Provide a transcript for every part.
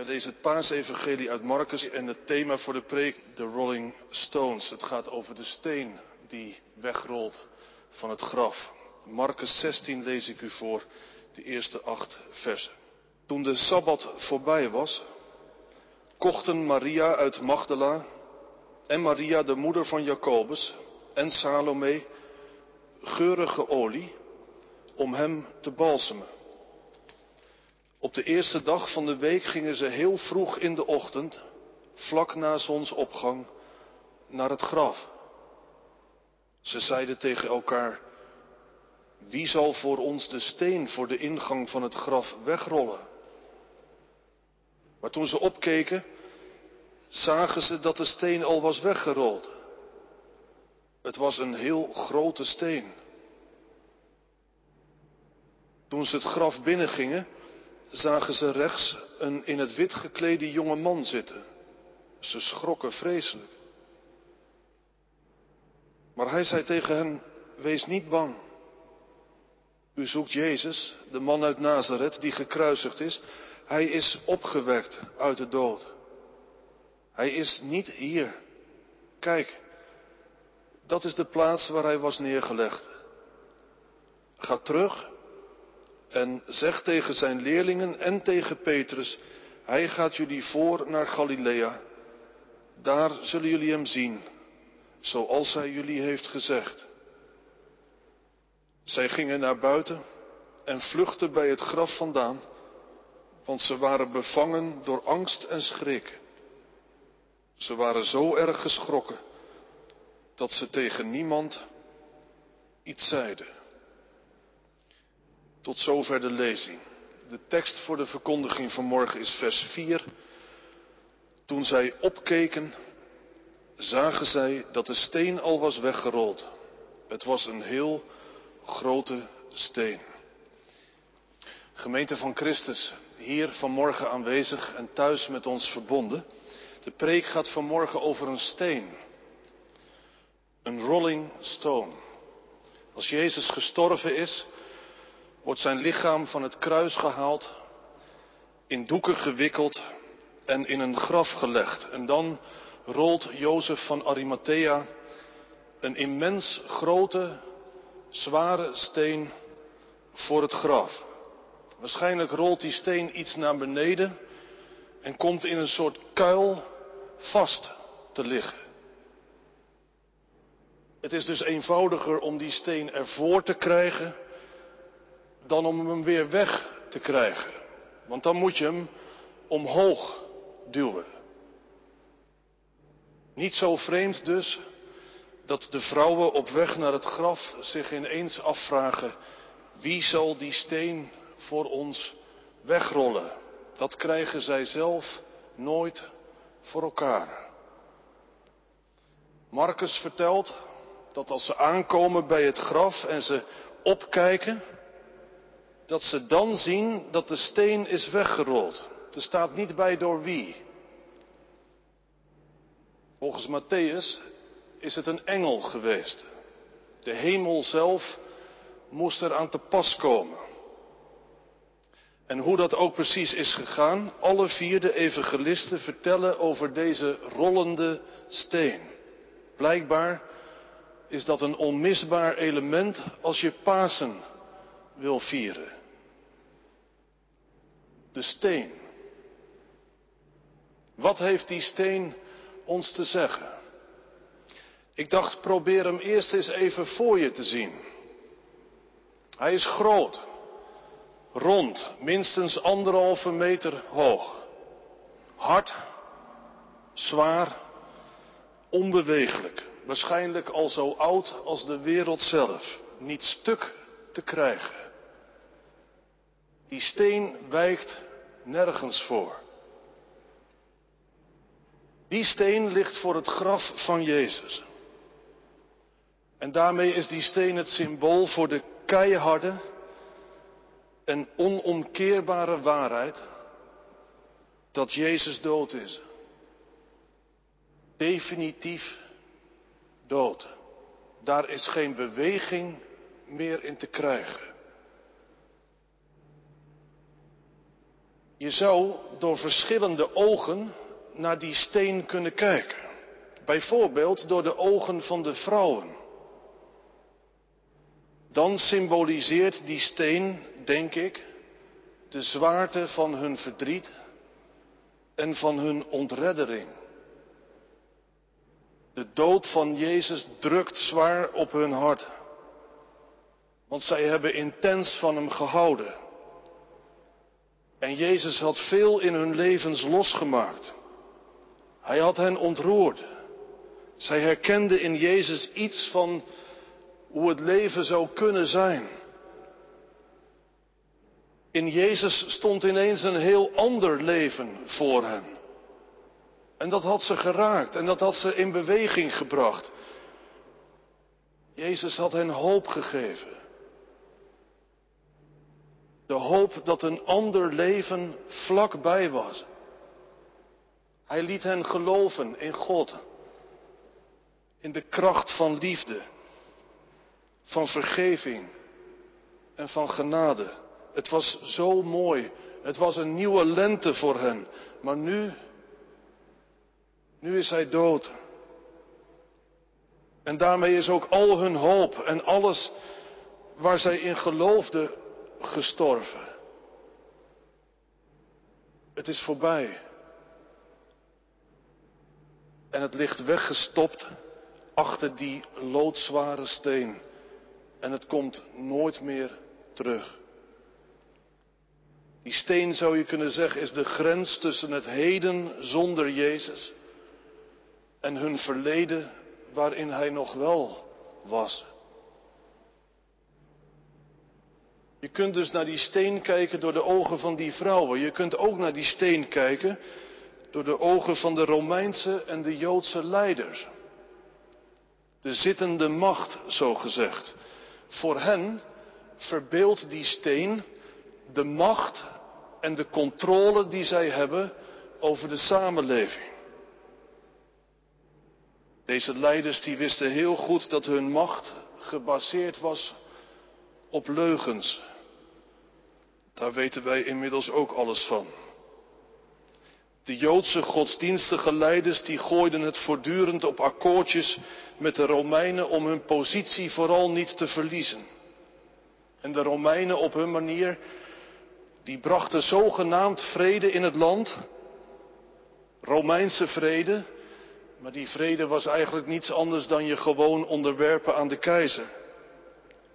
Wij lezen het paasevangelie uit Marcus en het thema voor de preek, de Rolling Stones. Het gaat over de steen die wegrolt van het graf. Marcus 16 lees ik u voor, de eerste acht versen. Toen de Sabbat voorbij was, kochten Maria uit Magdala en Maria de moeder van Jacobus en Salome geurige olie om hem te balsemen. Op de eerste dag van de week gingen ze heel vroeg in de ochtend, vlak na zonsopgang, naar het graf. Ze zeiden tegen elkaar, wie zal voor ons de steen voor de ingang van het graf wegrollen? Maar toen ze opkeken, zagen ze dat de steen al was weggerold. Het was een heel grote steen. Toen ze het graf binnengingen, zagen ze rechts een in het wit geklede jonge man zitten. Ze schrokken vreselijk. Maar hij zei tegen hen, wees niet bang. U zoekt Jezus, de man uit Nazareth, die gekruisigd is. Hij is opgewekt uit de dood. Hij is niet hier. Kijk, dat is de plaats waar hij was neergelegd. Ga terug en zeg tegen zijn leerlingen en tegen Petrus, hij gaat jullie voor naar Galilea. Daar zullen jullie hem zien, zoals hij jullie heeft gezegd. Zij gingen naar buiten en vluchtten bij het graf vandaan, want ze waren bevangen door angst en schrik. Ze waren zo erg geschrokken dat ze tegen niemand iets zeiden. Tot zover de lezing. De tekst voor de verkondiging van morgen is vers 4. Toen zij opkeken, zagen zij dat de steen al was weggerold. Het was een heel grote steen. Gemeente van Christus, hier vanmorgen aanwezig en thuis met ons verbonden. De preek gaat vanmorgen over een steen. Een rolling stone. Als Jezus gestorven is, wordt zijn lichaam van het kruis gehaald, in doeken gewikkeld en in een graf gelegd. En dan rolt Jozef van Arimathea een immens grote, zware steen voor het graf. Waarschijnlijk rolt die steen iets naar beneden en komt in een soort kuil vast te liggen. Het is dus eenvoudiger om die steen ervoor te krijgen dan om hem weer weg te krijgen. Want dan moet je hem omhoog duwen. Niet zo vreemd dus dat de vrouwen op weg naar het graf zich ineens afvragen, wie zal die steen voor ons wegrollen? Dat krijgen zij zelf nooit voor elkaar. Marcus vertelt dat als ze aankomen bij het graf en ze opkijken, dat ze dan zien dat de steen is weggerold. Er staat niet bij door wie. Volgens Matthäus is het een engel geweest. De hemel zelf moest er aan te pas komen. En hoe dat ook precies is gegaan, alle vier de evangelisten vertellen over deze rollende steen. Blijkbaar is dat een onmisbaar element als je Pasen wil vieren de steen. Wat heeft die steen ons te zeggen? Ik dacht, probeer hem eerst eens even voor je te zien. Hij is groot, rond, minstens anderhalve meter hoog. Hard, zwaar, onbewegelijk. Waarschijnlijk al zo oud als de wereld zelf. Niet stuk te krijgen. Die steen wijkt nergens voor. Die steen ligt voor het graf van Jezus. En daarmee is die steen het symbool voor de keiharde en onomkeerbare waarheid dat Jezus dood is. Definitief dood. Daar is geen beweging meer in te krijgen. Je zou door verschillende ogen naar die steen kunnen kijken. Bijvoorbeeld door de ogen van de vrouwen. Dan symboliseert die steen, denk ik, de zwaarte van hun verdriet en van hun ontreddering. De dood van Jezus drukt zwaar op hun hart. Want zij hebben intens van hem gehouden. En Jezus had veel in hun levens losgemaakt. Hij had hen ontroerd. Zij herkenden in Jezus iets van hoe het leven zou kunnen zijn. In Jezus stond ineens een heel ander leven voor hen. En dat had ze geraakt en dat had ze in beweging gebracht. Jezus had hen hoop gegeven. De hoop dat een ander leven vlakbij was. Hij liet hen geloven in God. In de kracht van liefde, van vergeving en van genade. Het was zo mooi. Het was een nieuwe lente voor hen. Maar nu, nu is hij dood. En daarmee is ook al hun hoop en alles waar zij in geloofden gestorven. Het is voorbij. En het ligt weggestopt achter die loodzware steen. En het komt nooit meer terug. Die steen zou je kunnen zeggen is de grens tussen het heden zonder Jezus en hun verleden waarin hij nog wel was. Je kunt dus naar die steen kijken door de ogen van die vrouwen. Je kunt ook naar die steen kijken door de ogen van de Romeinse en de Joodse leiders. De zittende macht, zo gezegd. Voor hen verbeeldt die steen de macht en de controle die zij hebben over de samenleving. Deze leiders die wisten heel goed dat hun macht gebaseerd was op leugens. Daar weten wij inmiddels ook alles van. De Joodse godsdienstige leiders die gooiden het voortdurend op akkoordjes met de Romeinen om hun positie vooral niet te verliezen. En de Romeinen op hun manier, die brachten zogenaamd vrede in het land, Romeinse vrede, maar die vrede was eigenlijk niets anders dan je gewoon onderwerpen aan de keizer.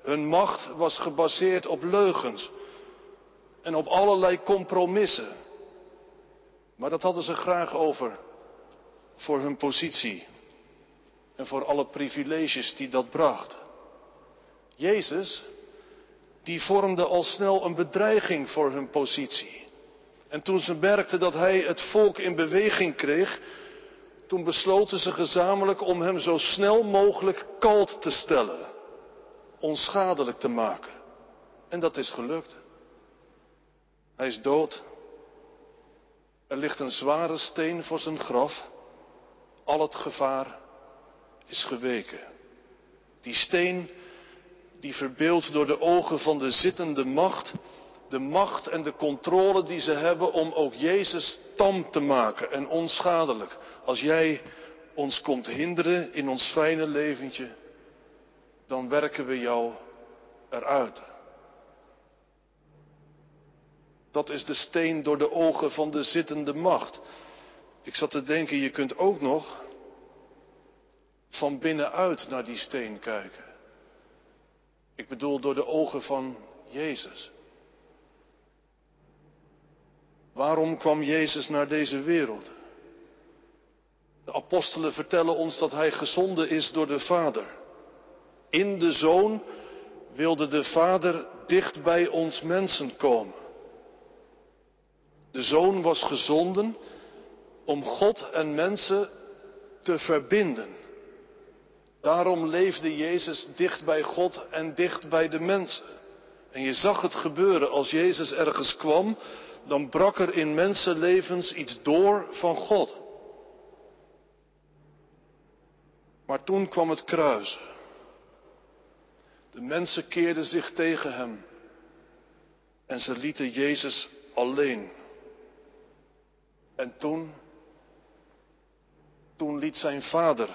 Hun macht was gebaseerd op leugens en op allerlei compromissen. Maar dat hadden ze graag over voor hun positie en voor alle privileges die dat bracht. Jezus, die vormde al snel een bedreiging voor hun positie. En toen ze merkten dat hij het volk in beweging kreeg, toen besloten ze gezamenlijk om hem zo snel mogelijk kalt te stellen, onschadelijk te maken. En dat is gelukt. Hij is dood. Er ligt een zware steen voor zijn graf. Al het gevaar is geweken. Die steen die verbeeldt door de ogen van de zittende macht de macht en de controle die ze hebben om ook Jezus tam te maken en onschadelijk. Als jij ons komt hinderen in ons fijne leventje, dan werken we jou eruit. Dat is de steen door de ogen van de zittende macht. Ik zat te denken, je kunt ook nog van binnenuit naar die steen kijken. Ik bedoel door de ogen van Jezus. Waarom kwam Jezus naar deze wereld? De apostelen vertellen ons dat hij gezonden is door de Vader. In de Zoon wilde de Vader dicht bij ons mensen komen. De Zoon was gezonden om God en mensen te verbinden. Daarom leefde Jezus dicht bij God en dicht bij de mensen. En je zag het gebeuren als Jezus ergens kwam, dan brak er in mensenlevens iets door van God. Maar toen kwam het kruis. De mensen keerden zich tegen hem en ze lieten Jezus alleen. En toen, toen liet zijn vader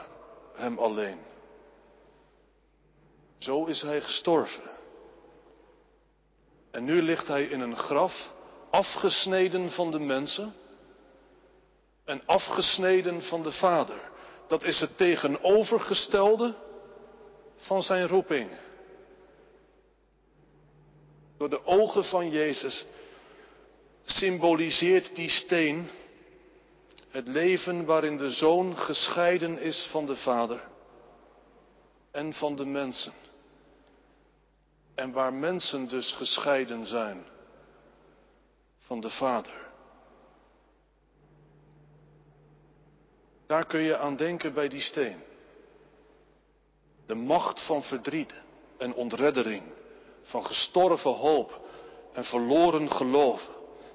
hem alleen. Zo is hij gestorven. En nu ligt hij in een graf, afgesneden van de mensen en afgesneden van de Vader. Dat is het tegenovergestelde van zijn roeping. Door de ogen van Jezus symboliseert die steen het leven waarin de zoon gescheiden is van de Vader en van de mensen. En waar mensen dus gescheiden zijn van de Vader. Daar kun je aan denken bij die steen. De macht van verdriet en ontreddering, van gestorven hoop en verloren geloof.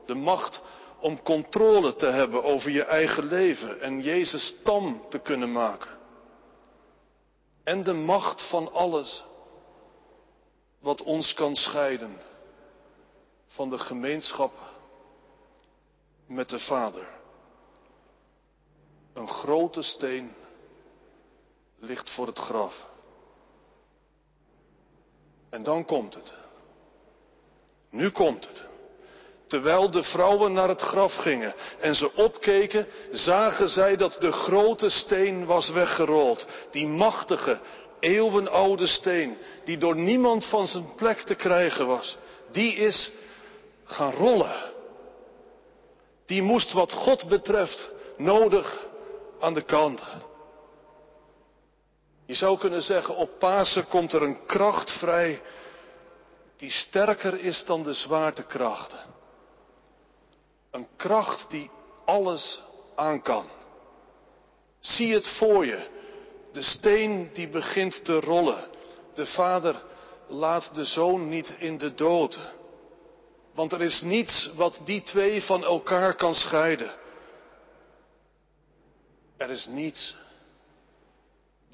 De macht om controle te hebben over je eigen leven en Jezus tam te kunnen maken. En de macht van alles wat ons kan scheiden van de gemeenschap met de Vader. Een grote steen ligt voor het graf. En dan komt het. Nu komt het. Terwijl de vrouwen naar het graf gingen en ze opkeken, zagen zij dat de grote steen was weggerold. Die machtige, eeuwenoude steen, die door niemand van zijn plek te krijgen was. Die is gaan rollen. Die moest wat God betreft nodig aan de kant. Je zou kunnen zeggen, op Pasen komt er een kracht vrij die sterker is dan de zwaartekrachten. Een kracht die alles aan kan. Zie het voor je. De steen die begint te rollen. De vader laat de zoon niet in de dood. Want er is niets wat die twee van elkaar kan scheiden. Er is niets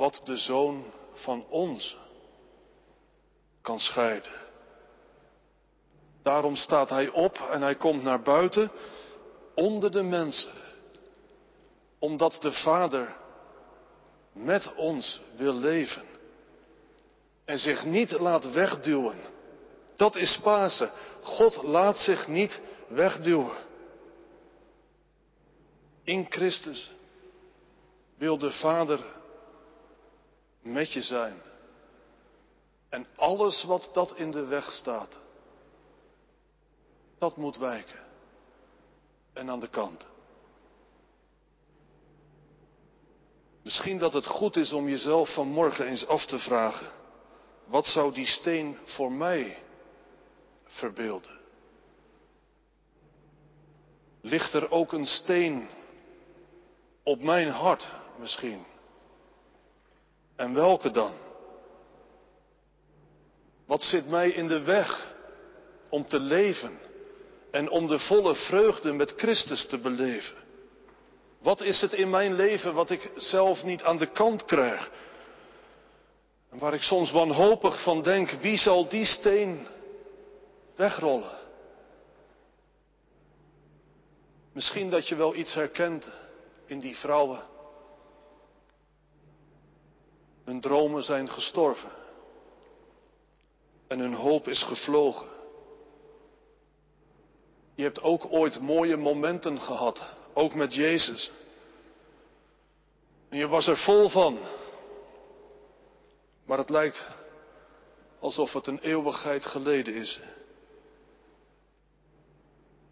wat de zoon van ons kan scheiden. Daarom staat hij op en hij komt naar buiten onder de mensen. Omdat de Vader met ons wil leven. En zich niet laat wegduwen. Dat is Pasen. God laat zich niet wegduwen. In Christus wil de Vader met je zijn. En alles wat dat in de weg staat, dat moet wijken. En aan de kant. Misschien dat het goed is om jezelf vanmorgen eens af te vragen. Wat zou die steen voor mij verbeelden? Ligt er ook een steen op mijn hart misschien? En welke dan? Wat zit mij in de weg om te leven en om de volle vreugde met Christus te beleven? Wat is het in mijn leven wat ik zelf niet aan de kant krijg? En waar ik soms wanhopig van denk, wie zal die steen wegrollen? Misschien dat je wel iets herkent in die vrouwen. Hun dromen zijn gestorven. En hun hoop is gevlogen. Je hebt ook ooit mooie momenten gehad, ook met Jezus. En je was er vol van. Maar het lijkt alsof het een eeuwigheid geleden is.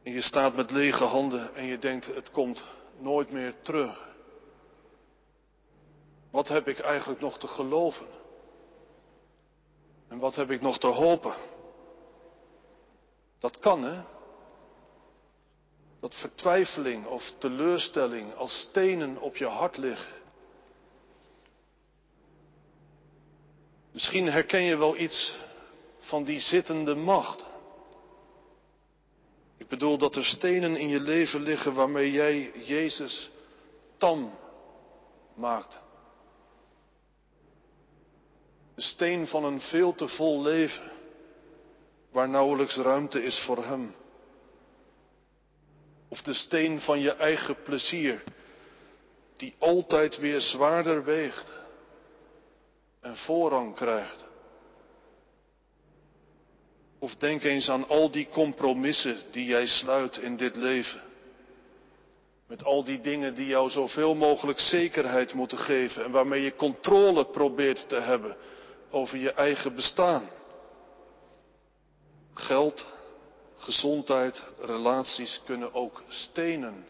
En je staat met lege handen en je denkt, het komt nooit meer terug. Wat heb ik eigenlijk nog te geloven? En wat heb ik nog te hopen? Dat kan, hè? Dat vertwijfeling of teleurstelling als stenen op je hart liggen. Misschien herken je wel iets van die zittende macht. Ik bedoel dat er stenen in je leven liggen waarmee jij Jezus tam maakt. De steen van een veel te vol leven, waar nauwelijks ruimte is voor Hem. Of de steen van je eigen plezier, die altijd weer zwaarder weegt en voorrang krijgt. Of denk eens aan al die compromissen die jij sluit in dit leven. Met al die dingen die jou zoveel mogelijk zekerheid moeten geven en waarmee je controle probeert te hebben over je eigen bestaan. Geld, gezondheid, relaties kunnen ook stenen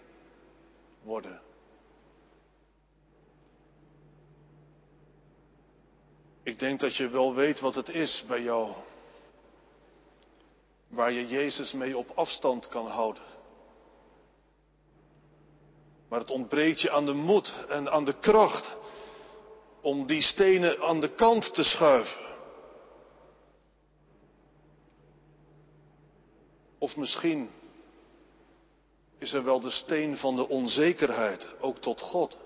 worden. Ik denk dat je wel weet wat het is bij jou. Waar je Jezus mee op afstand kan houden. Maar het ontbreekt je aan de moed en aan de kracht om die stenen aan de kant te schuiven. Of misschien is er wel de steen van de onzekerheid, ook tot God.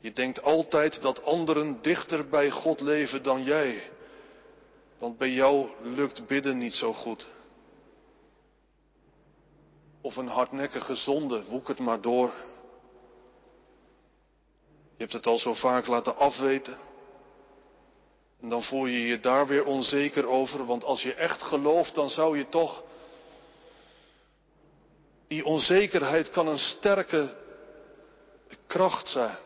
Je denkt altijd dat anderen dichter bij God leven dan jij. Want bij jou lukt bidden niet zo goed. Of een hardnekkige zonde woekert maar door. Je hebt het al zo vaak laten afweten. En dan voel je je daar weer onzeker over, want als je echt gelooft, dan zou je toch. Die onzekerheid kan een sterke kracht zijn.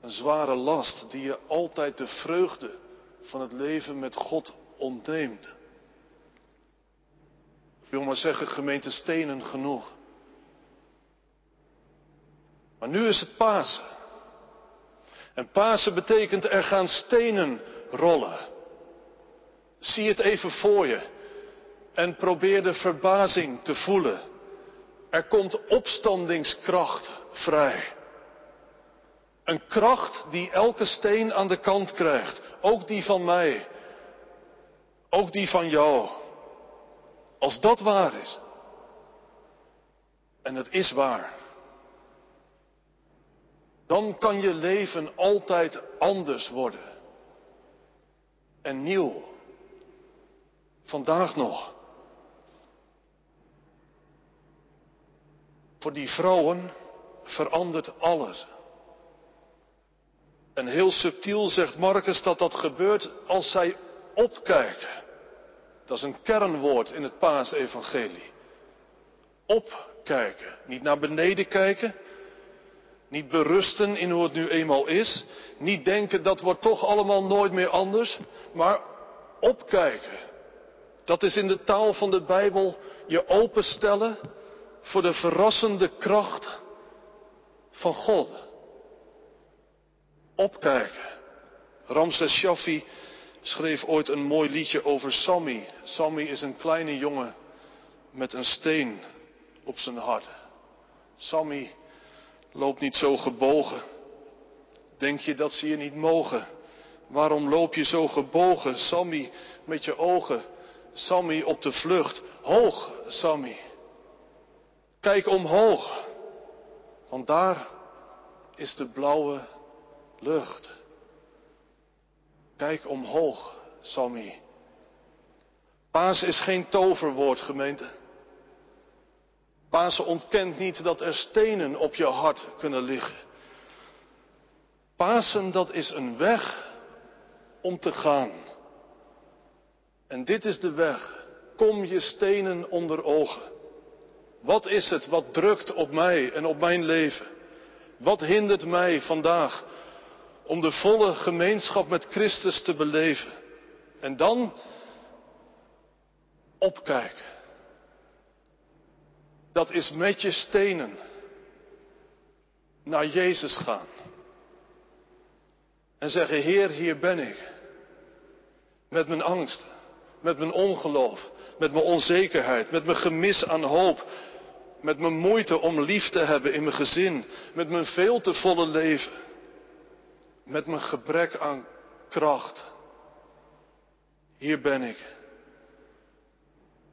Een zware last die je altijd de vreugde van het leven met God ontneemt. Ik wil maar zeggen, gemeente stenen genoeg. Maar nu is het Pasen. En Pasen betekent er gaan stenen rollen. Zie het even voor je en probeer de verbazing te voelen. Er komt opstandingskracht vrij. Een kracht die elke steen aan de kant krijgt. Ook die van mij. Ook die van jou. Als dat waar is. En het is waar. Dan kan je leven altijd anders worden. En nieuw. Vandaag nog. Voor die vrouwen verandert alles. En heel subtiel zegt Marcus dat dat gebeurt als zij opkijken. Dat is een kernwoord in het paasevangelie. Opkijken. Niet naar beneden kijken. Niet berusten in hoe het nu eenmaal is. Niet denken dat wordt toch allemaal nooit meer anders. Maar opkijken. Dat is in de taal van de Bijbel je openstellen voor de verrassende kracht van God opkijken. Ramses Shaffi schreef ooit een mooi liedje over Sammy. Sammy is een kleine jongen met een steen op zijn hart. Sammy loopt niet zo gebogen. Denk je dat ze je niet mogen? Waarom loop je zo gebogen, Sammy, met je ogen? Sammy op de vlucht. Hoog, Sammy. Kijk omhoog, want daar is de blauwe lucht. Kijk omhoog, Sammy. Paas is geen toverwoord, gemeente. Pasen ontkent niet dat er stenen op je hart kunnen liggen. Pasen, dat is een weg om te gaan. En dit is de weg. Kom je stenen onder ogen. Wat is het wat drukt op mij en op mijn leven? Wat hindert mij vandaag om de volle gemeenschap met Christus te beleven. En dan opkijken. Dat is met je stenen naar Jezus gaan. En zeggen, Heer, hier ben ik. Met mijn angst, met mijn ongeloof, met mijn onzekerheid, met mijn gemis aan hoop, met mijn moeite om lief te hebben in mijn gezin, met mijn veel te volle leven met mijn gebrek aan kracht. Hier ben ik.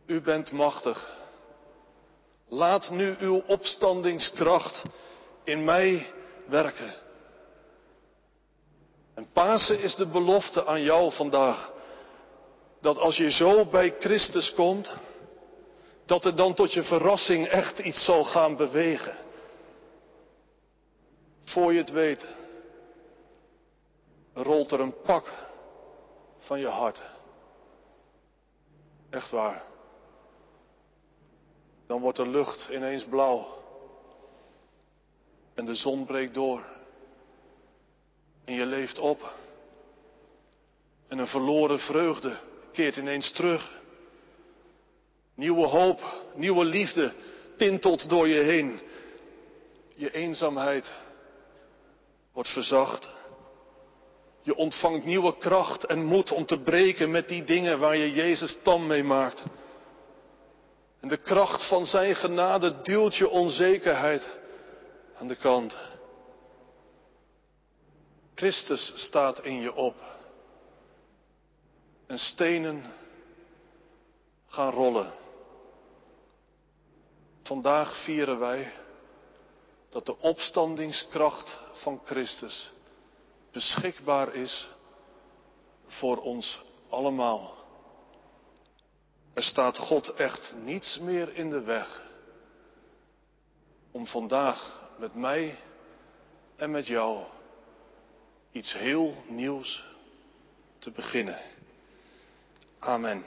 U bent machtig. Laat nu uw opstandingskracht in mij werken. En Pasen is de belofte aan jou vandaag. Dat als je zo bij Christus komt, dat er dan tot je verrassing echt iets zal gaan bewegen. Voor je het weet, rolt er een pak van je hart. Echt waar. Dan wordt de lucht ineens blauw. En de zon breekt door. En je leeft op. En een verloren vreugde keert ineens terug. Nieuwe hoop, nieuwe liefde tintelt door je heen. Je eenzaamheid wordt verzacht. Je ontvangt nieuwe kracht en moed om te breken met die dingen waar je Jezus tam mee maakt. En de kracht van Zijn genade duwt je onzekerheid aan de kant. Christus staat in je op. En stenen gaan rollen. Vandaag vieren wij dat de opstandingskracht van Christus beschikbaar is voor ons allemaal. Er staat God echt niets meer in de weg om vandaag met mij en met jou iets heel nieuws te beginnen. Amen.